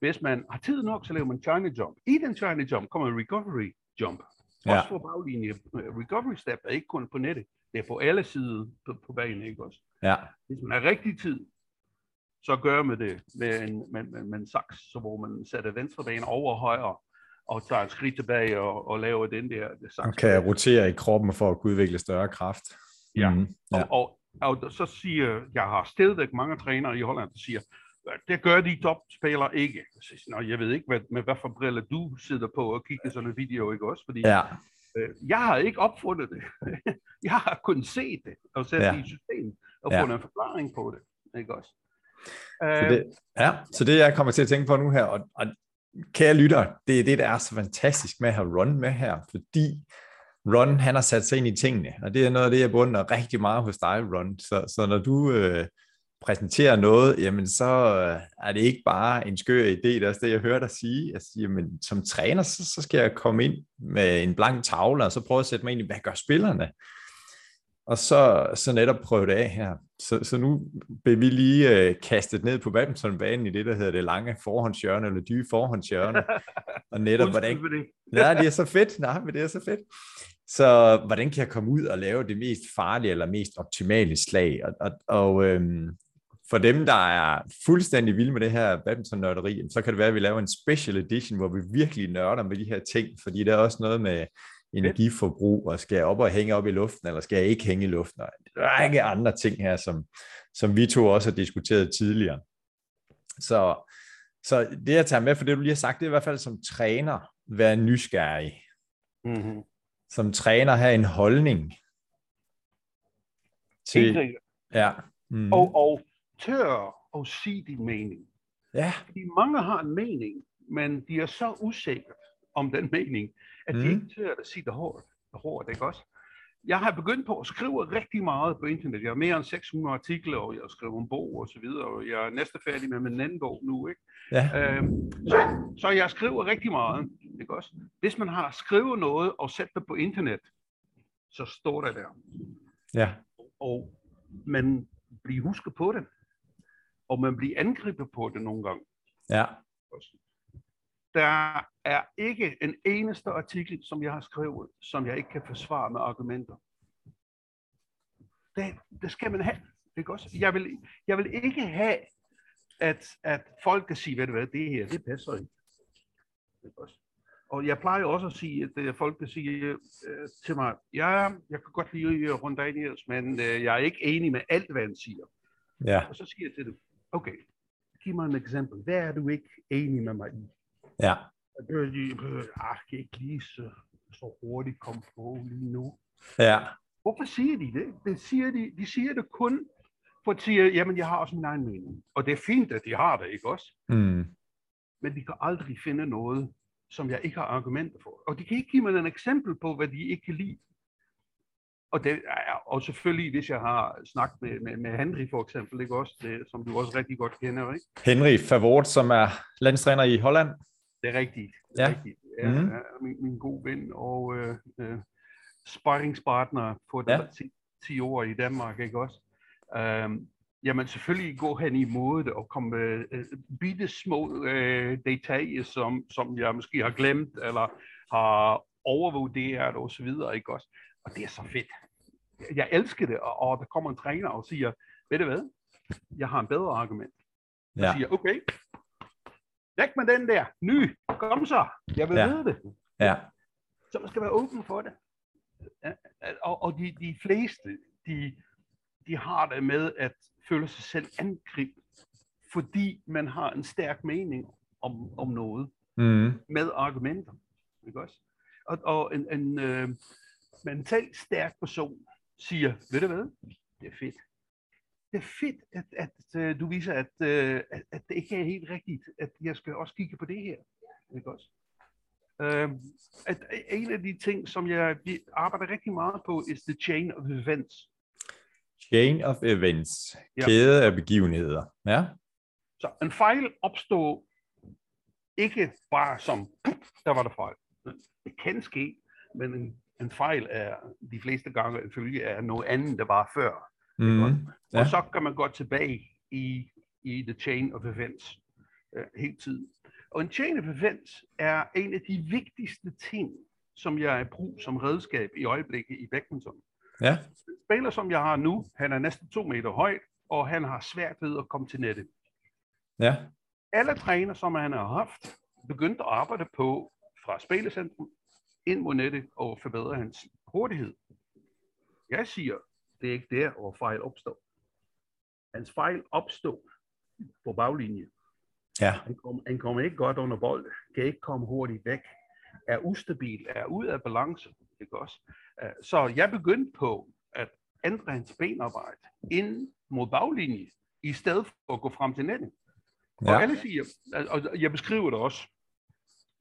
Hvis man har tid nok, så laver man China Jump. I den China Jump kommer en Recovery Jump. Ja. Også for baglinje. Recovery Step er ikke kun på nettet. Det er på alle sider på, på banen, ikke også? Ja. Hvis man har rigtig tid, så gør man det med en, med, med, med en saks, så hvor man sætter venstre ben over højre, og tager et skridt tilbage og, og laver den der det. Og kan rotere i kroppen for at kunne udvikle større kraft. Ja. Mm. ja. Og, og, og så siger, jeg har stadigvæk mange trænere i Holland, der siger, det gør de topspillere ikke. Så "Nå, jeg ved ikke, hvad, med hvad for briller du sidder på og kigger sådan en video, ikke også? Fordi Ja. øh, jeg har ikke opfundet det. [LAUGHS] jeg har kun set det og sat Ja. det i systemet og Ja. fundet en forklaring på det, ikke også? Så Øh, det, ja, så det jeg kommer til at tænke på nu her, og, og kære lytter, det er det, der er så fantastisk med at have Ron med her, fordi Ron, han har sat sig ind i tingene, og det er noget af det, jeg bunder rigtig meget hos dig, Ron. Så, så når du øh, præsenterer noget, jamen så øh, er det ikke bare en skør idé, det er også det, jeg hører dig sige. Jeg siger, som træner, så, så skal jeg komme ind med en blank tavle, og så prøve at sætte mig ind i, hvad gør spillerne? Og så, så netop prøve det af her. Så, så nu bliver vi lige øh, kastet ned på badmintonbanen i det, der hedder det lange forhåndshjørne, eller dybe forhåndshjørne. [LAUGHS] Og netop, hvordan. Ja, det er så fedt. Nej, men det er så fedt. Så hvordan kan jeg komme ud og lave det mest farlige eller mest optimale slag? Og, og, og øhm, for dem, der er fuldstændig vilde med det her badminton-nørderi, så kan det være, at vi laver en special edition, hvor vi virkelig nørder med de her ting, fordi der er også noget med energiforbrug, og skal jeg op og hænge op i luften, eller skal jeg ikke hænge i luften, og en række andre ting her, som, som vi to også har diskuteret tidligere. Så, så det, jeg tager med for det, du lige har sagt, det er i hvert fald som træner, være nysgerrig. Mm-hmm. Som træner have en holdning til... Ja. Mm. Og, og tør at sige din mening. Ja. Fordi mange har en mening, men de er så usikre om den mening, at de Mm. ikke tør at sige det hårdt. Det hårdt, ikke også? Jeg har begyndt på at skrive rigtig meget på internet. Jeg har mere end 600 artikler, og jeg har skrevet en bog og så videre, og jeg er næsten færdig med min anden bog nu, ikke? Ja. Øhm, så, så jeg skriver rigtig meget, ikke også? Hvis man har skrevet noget og sat det på internet, så står det der. Ja. Og man bliver husket på det, og man bliver angrebet på det nogle gange. Ja. Der er ikke en eneste artikel, som jeg har skrevet, som jeg ikke kan forsvare med argumenter. Det, det skal man have. Ikke også? Jeg, vil, jeg vil ikke have, at, at folk kan sige, ved du hvad, det her, det passer ikke. Ikke også? Og jeg plejer også at sige, at øh, folk kan sige øh, til mig, ja, jeg kan godt lide rundt Daniels, men øh, jeg er ikke enig med alt, hvad han siger. Ja. Og så siger jeg til dem, okay, giv mig et eksempel. Hvad er du ikke enig med mig i? Ja. Og det er de, øh, ah, kan ikke lige så, så hurtigt komme på lige nu. Ja. Hvorfor siger de det? det siger de, de siger det kun for at sige, jamen jeg har også min egen mening. Og det er fint, at de har det, ikke også? Mm. Men de kan aldrig finde noget, som jeg ikke har argumenter for. Og de kan ikke give mig et eksempel på, hvad de ikke kan lide. Og, det er, og selvfølgelig, hvis jeg har snakket med, med, med Henry for eksempel, ikke også, det, som du også rigtig godt kender, ikke? Henry Favort, som er landstræner i Holland. Det er rigtigt. Det er Ja. rigtigt. Ja, Mhm. er min, min gode ven og øh, øh, sparringspartner på Ja. ja. 10, 10 år i Danmark, ikke også? Um, jamen selvfølgelig gå hen imod det og komme med øh, bitte små øh, detaljer, som, som jeg måske har glemt eller har overvurderet og så videre, ikke også? Og det er så fedt. Jeg elsker det, og, og der kommer en træner og siger, ved du hvad, jeg har en bedre argument. Ja. Jeg siger, okay, væk med den der, ny, kom så, jeg vil Ja. vide det. Ja. Så man skal være åben for det. Og, og de, de fleste, de, de har det med at føle sig selv angrebet, fordi man har en stærk mening om, om noget Mm. med argumenter. Ikke også? Og, og en, en øh, mentalt stærk person siger, ved du hvad, det er fedt. Det er fedt, at, at øh, du viser, at, øh, at, at det ikke er helt rigtigt, at jeg skal også kigge på det her. Ikke også? Øh, at en af de ting, som jeg arbejder rigtig meget på, is the chain of events. Chain of events. Ja. Kæde af begivenheder. Ja. Så en fejl opstår ikke bare som, "Puh, der var der fejl. Det kan ske, men en, en fejl er de fleste gange en følge af noget andet, der var før. Mm. Ja. Ja. Og så kan man gå tilbage i, i the chain of events øh, hele tiden. Og en chain of events er en af de vigtigste ting, som jeg er brug som redskab i øjeblikket i badminton. Ja. Spiller, som jeg har nu, han er næsten to meter høj, og han har svært ved at komme til nettet. Ja. alle træner, som han har haft, begyndt at arbejde på fra spillecentrum ind mod nettet og forbedre hans hurtighed. Jeg siger, det er ikke der, hvor fejl opstår. Hans fejl opstår på baglinjen. Ja. Han kommer, han kommer ikke godt under bold, kan ikke komme hurtigt væk, er ustabil, er ud af balance. Ikke også? Øh, Så jeg begyndte på at ændre hans benarbejde ind mod baglinjen, i stedet for at gå frem til nettet. Og Ja. alle siger, og jeg beskriver det også.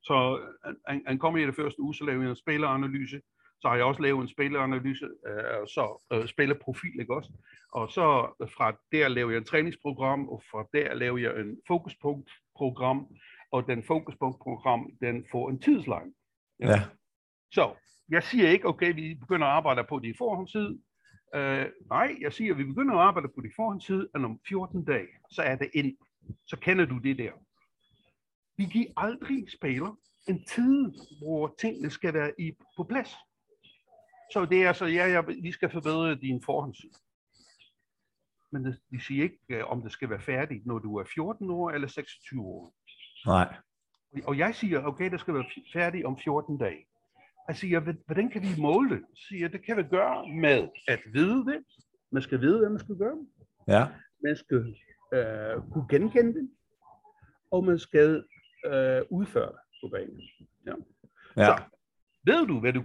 Så øh, han, han kommer i det første uge, så laver jeg en spilleranalyse. Så har jeg også lavet en spilleranalyse, øh, og så øh, spillerprofil, ikke også? Og så fra der laver jeg et træningsprogram, og fra der laver jeg en fokuspunktprogram, og den fokuspunktprogram, den får en tidsline. Ja. Så jeg siger ikke, okay, vi begynder at arbejde på det i forhåndstid. Øh, nej, jeg siger, at vi begynder at arbejde på det i forhåndstid, og om 14 dage, så er det ind. Så kender du det der. Vi giver aldrig spiller en tid, hvor tingene skal være i, på plads. Så det er altså, ja, ja, vi skal forbedre din forhåndstid. Men det, de siger ikke, øh, om det skal være færdigt, når du er 14 år eller 26 år. Nej. Og jeg siger, okay, det skal være færdigt om 14 dage. Jeg siger, "Hva- hvordan kan vi måle det? Jeg siger, det kan vi gøre med at vide det. Man skal vide, hvad man skal gøre. Ja. Man skal øh, kunne genkende det. Og man skal øh, udføre det på banen. Ja. Ja. Så, ved du, hvad du...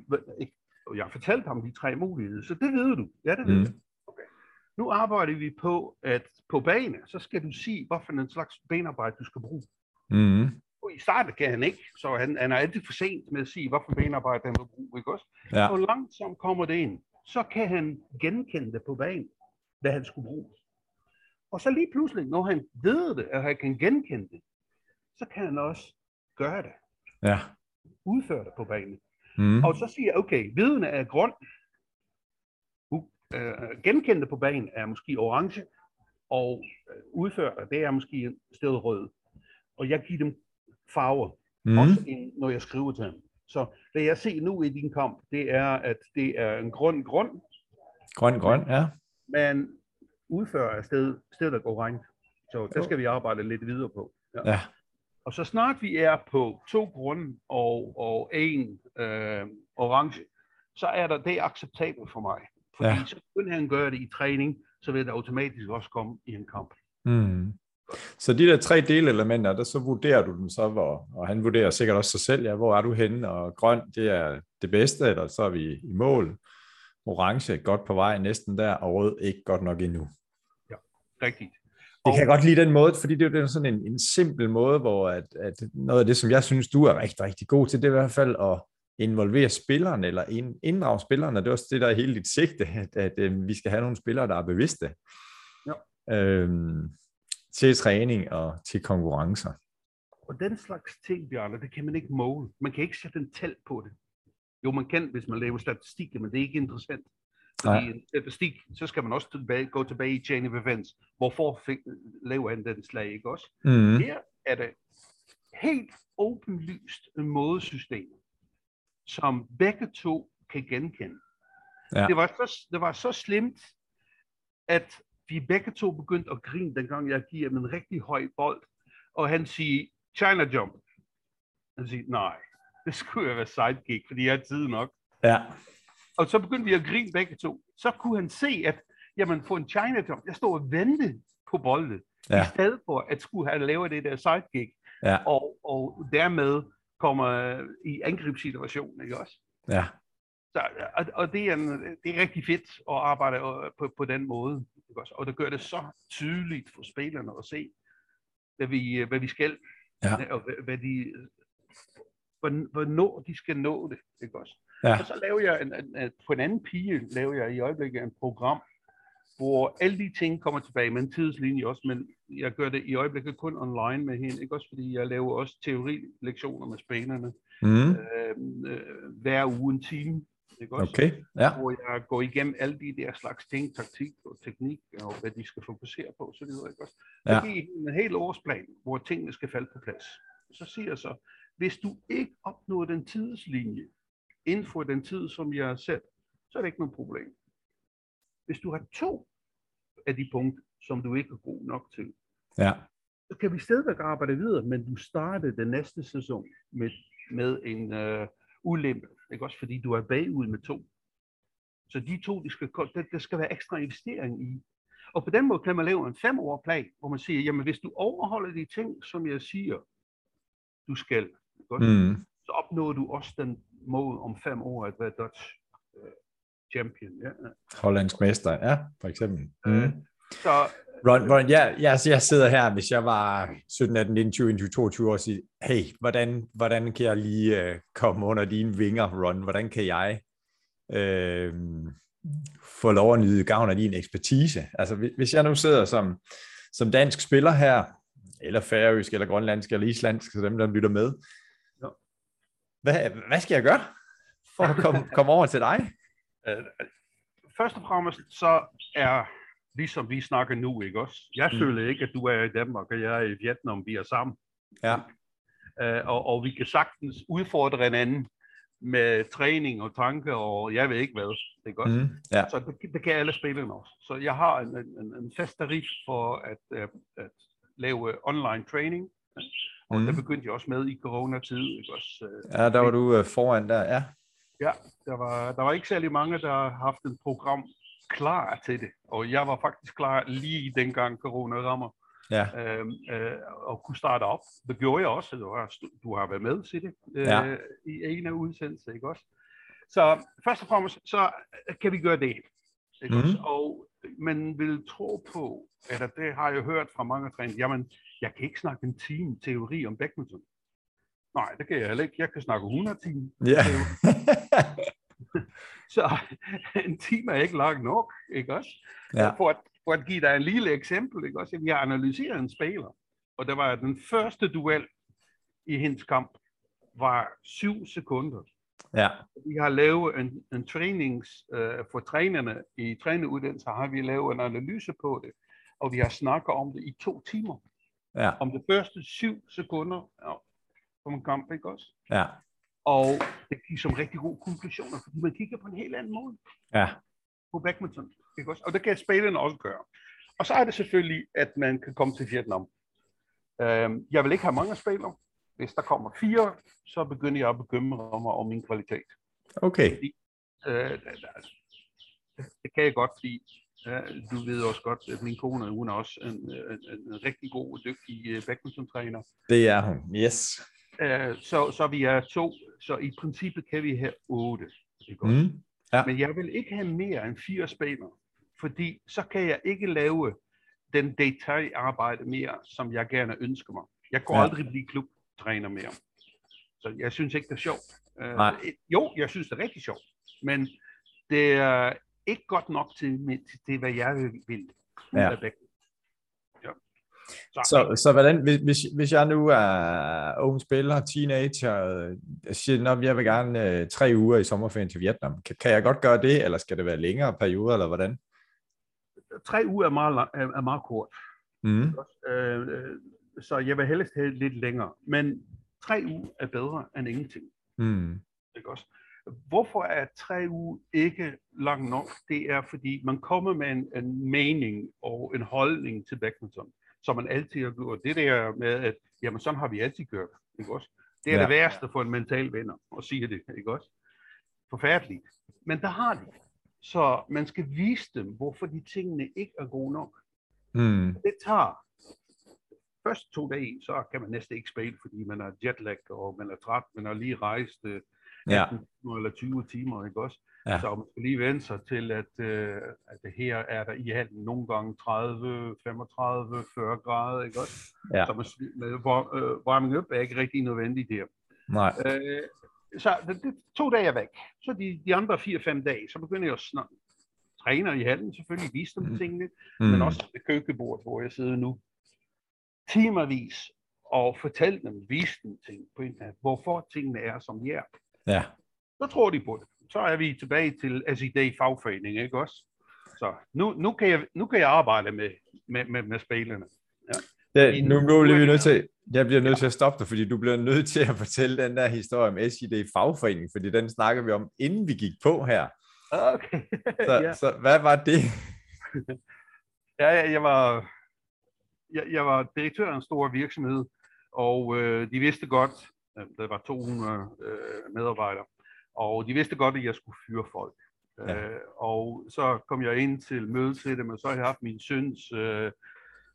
Og jeg har fortalt ham de tre muligheder, så det ved du. Ja, det ved Mm. du. Okay. Nu arbejder vi på, at på bane, så skal du sige, hvorfor en slags benarbejde du skal bruge. Mm. Og I starten kan han ikke, så han, han er altid for sent med at sige, hvorfor benarbejde han vil bruge, ikke også? Ja. Og langsomt kommer det ind, så kan han genkende det på banen, hvad han skulle bruge. Og så lige pludselig, når han ved det, at han kan genkende det, så kan han også gøre det, Ja. udføre det på banen. Mm. Og så siger jeg, okay, viden er grøn, uh, øh, genkendte på banen er måske orange, og øh, udfører, det er måske en sted rød. Og jeg giver dem farver, Mm. også ind, når jeg skriver til dem. Så det jeg ser nu i din kamp, det er, at det er en grøn grøn, Grøn, grøn, ja. men udfører er sted, sted der går rent. Så der skal vi arbejde lidt videre på. Ja. Ja. Og så snart vi er på to grønne og, og en øh, orange, så er der det acceptabelt for mig. Fordi Ja. ja. så kun han gør det i træning, så vil det automatisk også komme i en kamp. Mm. Så de der tre delelementer, der så vurderer du dem så, hvor, og han vurderer sikkert også sig selv, ja, hvor er du henne, og grøn, det er det bedste, eller så er vi i mål. Orange, godt på vej, næsten der, og rød, ikke godt nok endnu. Rigtigt. Det kan jeg godt lide den måde, fordi det er jo sådan en, en simpel måde, hvor at, at noget af det, som jeg synes, du er rigtig, rigtig god til, det er i hvert fald at involvere spilleren, eller ind- inddrage spilleren, og det er også det, der er hele dit sigte, at, at øh, vi skal have nogle spillere, der er bevidste Ja. øhm, til træning og til konkurrencer. Og den slags ting, Bjarne, det kan man ikke måle. Man kan ikke sætte en tal på det. Jo, man kan, hvis man laver statistik, men det er ikke interessant. Fordi Nej. en statistik, så skal man også tilbage, gå tilbage i chain of events. Hvorfor fik, laver han den slag, ikke også? Mm. Her er det helt åbenlyst en mådesystem, som begge to kan genkende. Ja. Det, var så, det var så slemt, at vi begge to begyndte at grine, dengang jeg giver ham en rigtig høj bold, og han siger, China jump. Han siger, nej, [LAUGHS] det skulle jeg være sidekick, fordi jeg har tid nok. Ja. Og så begyndte vi at grine begge to. Så kunne han se, at jamen, få en China jump, jeg står og vente på bolden, Ja. i stedet for at skulle have lavet det der sidekick, Ja. og, og dermed kommer øh, i angrebssituationen, ikke også? Ja. Så, og, og det, er en, det er rigtig fedt at arbejde øh, på, på den måde. Ikke også? Og det gør det så tydeligt for spillerne at se, hvad vi, øh, hvad vi skal, Ja. og hvad, hvad de, hvorn- hvornår de skal nå det. Ikke også? Ja. Og så laver jeg en, en, en, på en anden pige, laver jeg i øjeblikket en program, hvor alle de ting kommer tilbage med en tidslinje også, men jeg gør det i øjeblikket kun online med hende, ikke også fordi jeg laver også teorilektioner med spillerne Mm. øh, øh, hver uge en time, ikke også? Okay. Ja. Hvor jeg går igennem alle de der slags ting, taktik og teknik, og hvad de skal fokusere på, så videre, ikke også? Ja. Det er en hel årsplan, hvor tingene skal falde på plads. Så siger jeg så, hvis du ikke opnår den tidslinje, inden for den tid, som jeg sat, så er det ikke noget problem. Hvis du har to af de punkter, som du ikke er god nok til, Ja. så kan vi stadigvæk arbejde videre, men du starter den næste sæson med, med en øh, ulempe, ikke også fordi du er bagud med to. Så de to, de skal, det, der skal være ekstra investering i. Og på den måde kan man lave en femårig plan, hvor man siger, jamen hvis du overholder de ting, som jeg siger, du skal, også? Mm. så opnår du også den mål om fem år at være Dutch øh, champion. Ja. Hollandsk mester, ja, for eksempel. Mm. Så Ron, Ron jeg, jeg, jeg sidder her, hvis jeg var 17, 18, 19, 20, 21, 22 år og siger, hey, hvordan, hvordan kan jeg lige uh, komme under dine vinger, Ron? Hvordan kan jeg uh, få lov at nyde gavn af din ekspertise? Altså, hvis- hvis jeg nu sidder som, som dansk spiller her, eller færøsk, eller grønlandsk, eller islandsk, så dem, der lytter med, Ja. Hvad, hvad skal jeg gøre for at komme, [LAUGHS] komme over til dig? øh, først og fremmest, så er ligesom vi snakker nu, ikke også? Jeg Mm. føler ikke, at du er i Danmark, og jeg er i Vietnam, vi er sammen. Ja, Øh, og, og vi kan sagtens udfordre hinanden med træning og tanke, og jeg ved ikke hvad, ikke også? mm, ja, Så det, det kan alle spillerne også. Så jeg har en, en, en fast tarif for at, at, at lave online training. Og mm. der begyndte jeg også med i coronatid. Ikke også? Øh, ja, der var du uh, foran der, ja. Ja, der var, der var ikke særlig mange, der har haft et program klar til det. Og jeg var faktisk klar lige dengang corona rammer. Ja, Øh, øh, og kunne starte op. Det gjorde jeg også. Du har, du har været med til det øh, Ja. i en af udsendelserne, ikke også? Så først og fremmest, så kan vi gøre det. Ikke Mhm. også? Og man vil tro på, eller det har jeg hørt fra mange træner, jamen, jeg kan ikke snakke en time teori om badminton. Nej, det kan jeg heller ikke. Jeg kan snakke 100 timer. ja. [LAUGHS] Så en time er ikke langt nok, ikke også? Ja. For, at, for at give dig en lille eksempel, ikke også? Vi har analyseret en spiller, og det var den første duel i hendes kamp, var syv sekunder. Ja. Vi har lavet en, en trænings, øh, for trænerne i træneuddannelse, har vi lavet en analyse på det, og vi har snakket om det i to timer. Ja, Om det første syv sekunder på en kamp, ikke også? ja, Og det giver som rigtig gode konklusioner, fordi man kigger på en helt anden måde ja, på badminton. Ikke også? Og det kan spillerne også gøre. Og så er det selvfølgelig, at man kan komme til Vietnam. Øhm, jeg vil ikke have mange spillere. Hvis der kommer fire, så begynder jeg at bekymre mig om min kvalitet. okay. Øh, det kan jeg godt, fordi øh, du ved også godt, at min kone hun er også en, en, en rigtig god og dygtig øh, badminton-træner. Det er hun. Yes. Øh, så, så vi er to, så i princippet kan vi have otte. Ikke? Mm. Ja. Men jeg vil ikke have mere end fire spillere, fordi så kan jeg ikke lave den detaljarbejde mere, som jeg gerne ønsker mig. Jeg går Ja. ja. aldrig blive klubtræner mere. Så jeg synes ikke, det er sjovt. Øh, Nej. jo, jeg synes, det er rigtig sjovt, men det er ikke godt nok til, til det, hvad jeg vil. Ja. Ja. Så, så hvordan, hvis, hvis, hvis jeg nu er ung spiller, teenager, øh, jeg siger, at jeg vil gerne øh, tre uger i sommerferien til Vietnam, kan, kan jeg godt gøre det, eller skal det være længere perioder, eller hvordan? Tre uger er meget, er, er meget kort. Mm. Øh, øh, så jeg vil helst have lidt længere. Men tre uger er bedre end ingenting. Mm. Ikke også? Hvorfor er tre uger ikke lang nok? Det er, fordi man kommer med en, en mening og en holdning til badminton, som man altid har gjort. Det der med, at jamen, sådan har vi altid gjort. Ikke også? Det er ja. det værste for en mental venner at sige det. Ikke også? Forfærdeligt. Men der har de. Så man skal vise dem, hvorfor de tingene ikke er gode nok. Mm. Det tager første to dage, så kan man næsten ikke spille, fordi man er jetlag, og man er træt, man har lige rejst øh, Ja. 18 timer eller 20 timer, ikke også? Ja. Så man skal lige vende sig til, at, øh, at det her er der i halden nogle gange 30, 35, 40 grader, ikke også? Ja. Så man, med var- øh, warming up er ikke rigtig nødvendigt der. Nej. Øh, så det, det, to dage er væk. Så de, de andre 4-5 dage, så begynder jeg at snakke. Træner i hallen selvfølgelig, vise dem Mm. tingene, Mm. men også ved køkkenbordet, hvor jeg sidder nu. Timervis og fortælle dem, vise dem ting på internet, hvorfor tingene er, som de er. Ja. Så tror de på det. Så er vi tilbage til SID fagforening, ikke også? Så nu, nu, kan, jeg, nu kan jeg arbejde med, med, med, med spillerne. Det, nu, nu bliver vi nødt til, jeg bliver nødt til at stoppe dig, fordi du bliver nødt til at fortælle den der historie om SID fagforening, fordi den snakker vi om, inden vi gik på her. Okay. Så, [LAUGHS] ja. så hvad var det? [LAUGHS] Ja, ja, jeg var, jeg, jeg var direktør af en stor virksomhed, og øh, de vidste godt, at der var 200 øh, medarbejdere, og de vidste godt, at jeg skulle fyre folk. Ja. Øh, og så kom jeg ind til møde til dem, og så har jeg haft min søns øh,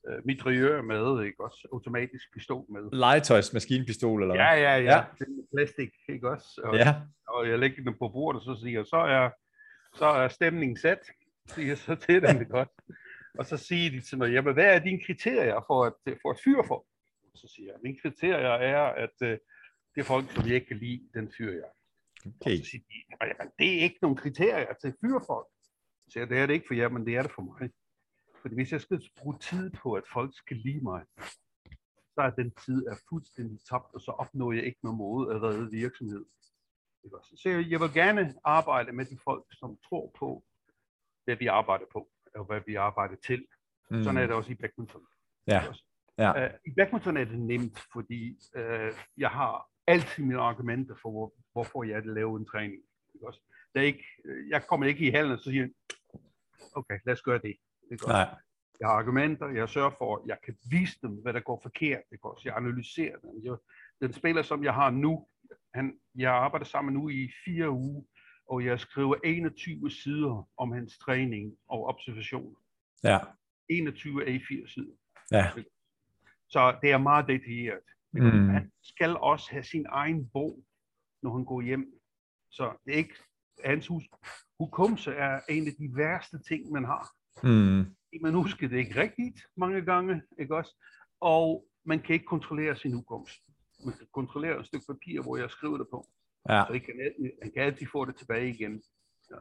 øh, mitrailleur med, ikke også? Automatisk pistol med. Legetøjs maskinpistol, eller hvad? Ja, ja, ja. Ja. Den plastik, ikke også? Og, ja. og jeg lægger den på bordet, og så siger jeg, så er, så er stemningen sat, siger jeg så til dem, [LAUGHS] det godt. Og så siger de til mig, jamen hvad er dine kriterier for at, for at fyre folk? Så siger jeg, mine kriterier er, at uh, det er folk, som jeg ikke kan lide, den fyrer jeg. Okay. Så siger de, jamen det er ikke nogen kriterier til at fyre folk. Så siger jeg, det er det ikke for jer, men det er det for mig. Fordi hvis jeg skal bruge tid på, at folk skal lide mig, så er den tid er fuldstændig tabt, og så opnår jeg ikke noget måde at redde virksomhed. Så jeg, jeg vil gerne arbejde med de folk, som tror på, hvad vi arbejder på, og hvad vi arbejder til. Mm. Sådan er det også i badminton. Ja. Ja. Øh, I badminton er det nemt, fordi øh, jeg har altid mine argumenter for, hvor, hvorfor jeg vil lave en træning. Ikke også? Det er ikke, øh, jeg kommer ikke i halen og så siger, okay, lad os gøre det. Ikke også? Nej. Jeg har argumenter, jeg sørger for, at jeg kan vise dem, hvad der går forkert. Ikke også? Jeg analyserer dem. Jeg, den spiller, som jeg har nu, han, jeg arbejder sammen nu i fire uger, og jeg skriver 21 sider om hans træning og observationer. Ja. 21 A4 sider. Ja. Så det er meget detaljeret. Mm. Han skal også have sin egen bog, når han går hjem. Så det er ikke, hans hus, hukommelse er en af de værste ting, man har. Mm. Man husker det ikke rigtigt mange gange, ikke også? Og man kan ikke kontrollere sin hukommelse. Man kan kontrollere et stykke papir, hvor jeg skriver det på. Ja. Så kan, han kan altid få det tilbage igen. Ja.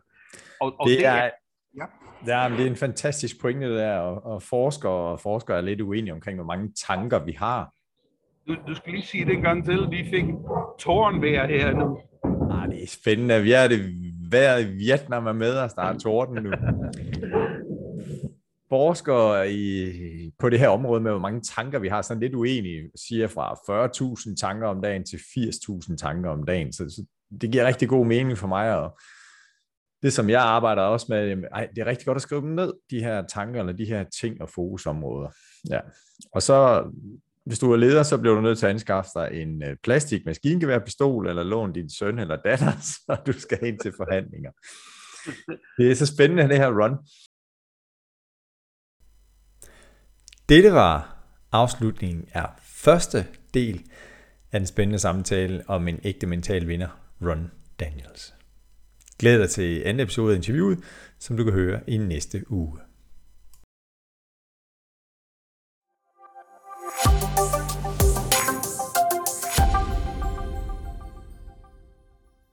Og, og Det er, ja. ja, men det er en fantastisk pointe det der, og, og forskere og forskere er lidt uenige omkring, hvor mange tanker vi har. du, du skal lige sige det en gang til. Vi fik tårnvejr her nu. Ah, det er spændende. Vi er det vejret i Vietnam er med os, der er torden nu. [LAUGHS] forskere i, på det her område med, hvor mange tanker vi har, sådan lidt uenige, siger fra 40.000 tanker om dagen til 80.000 tanker om dagen. Så, så det giver rigtig god mening for mig, og det som jeg arbejder også med, ej, det er rigtig godt at skrive dem ned, de her tanker, eller de her ting og fokusområder. Ja. Og så, hvis du er leder, så bliver du nødt til at anskaffe dig en øh, plastik maskingeværpistol, eller låne din søn eller datter, [LAUGHS] så du skal ind til forhandlinger. Det er så spændende, det her run. Dette var afslutningen af første del af den spændende samtale om en ægte mental vinder, Ron Daniels. Glæder dig til anden episode af interviewet, som du kan høre i næste uge.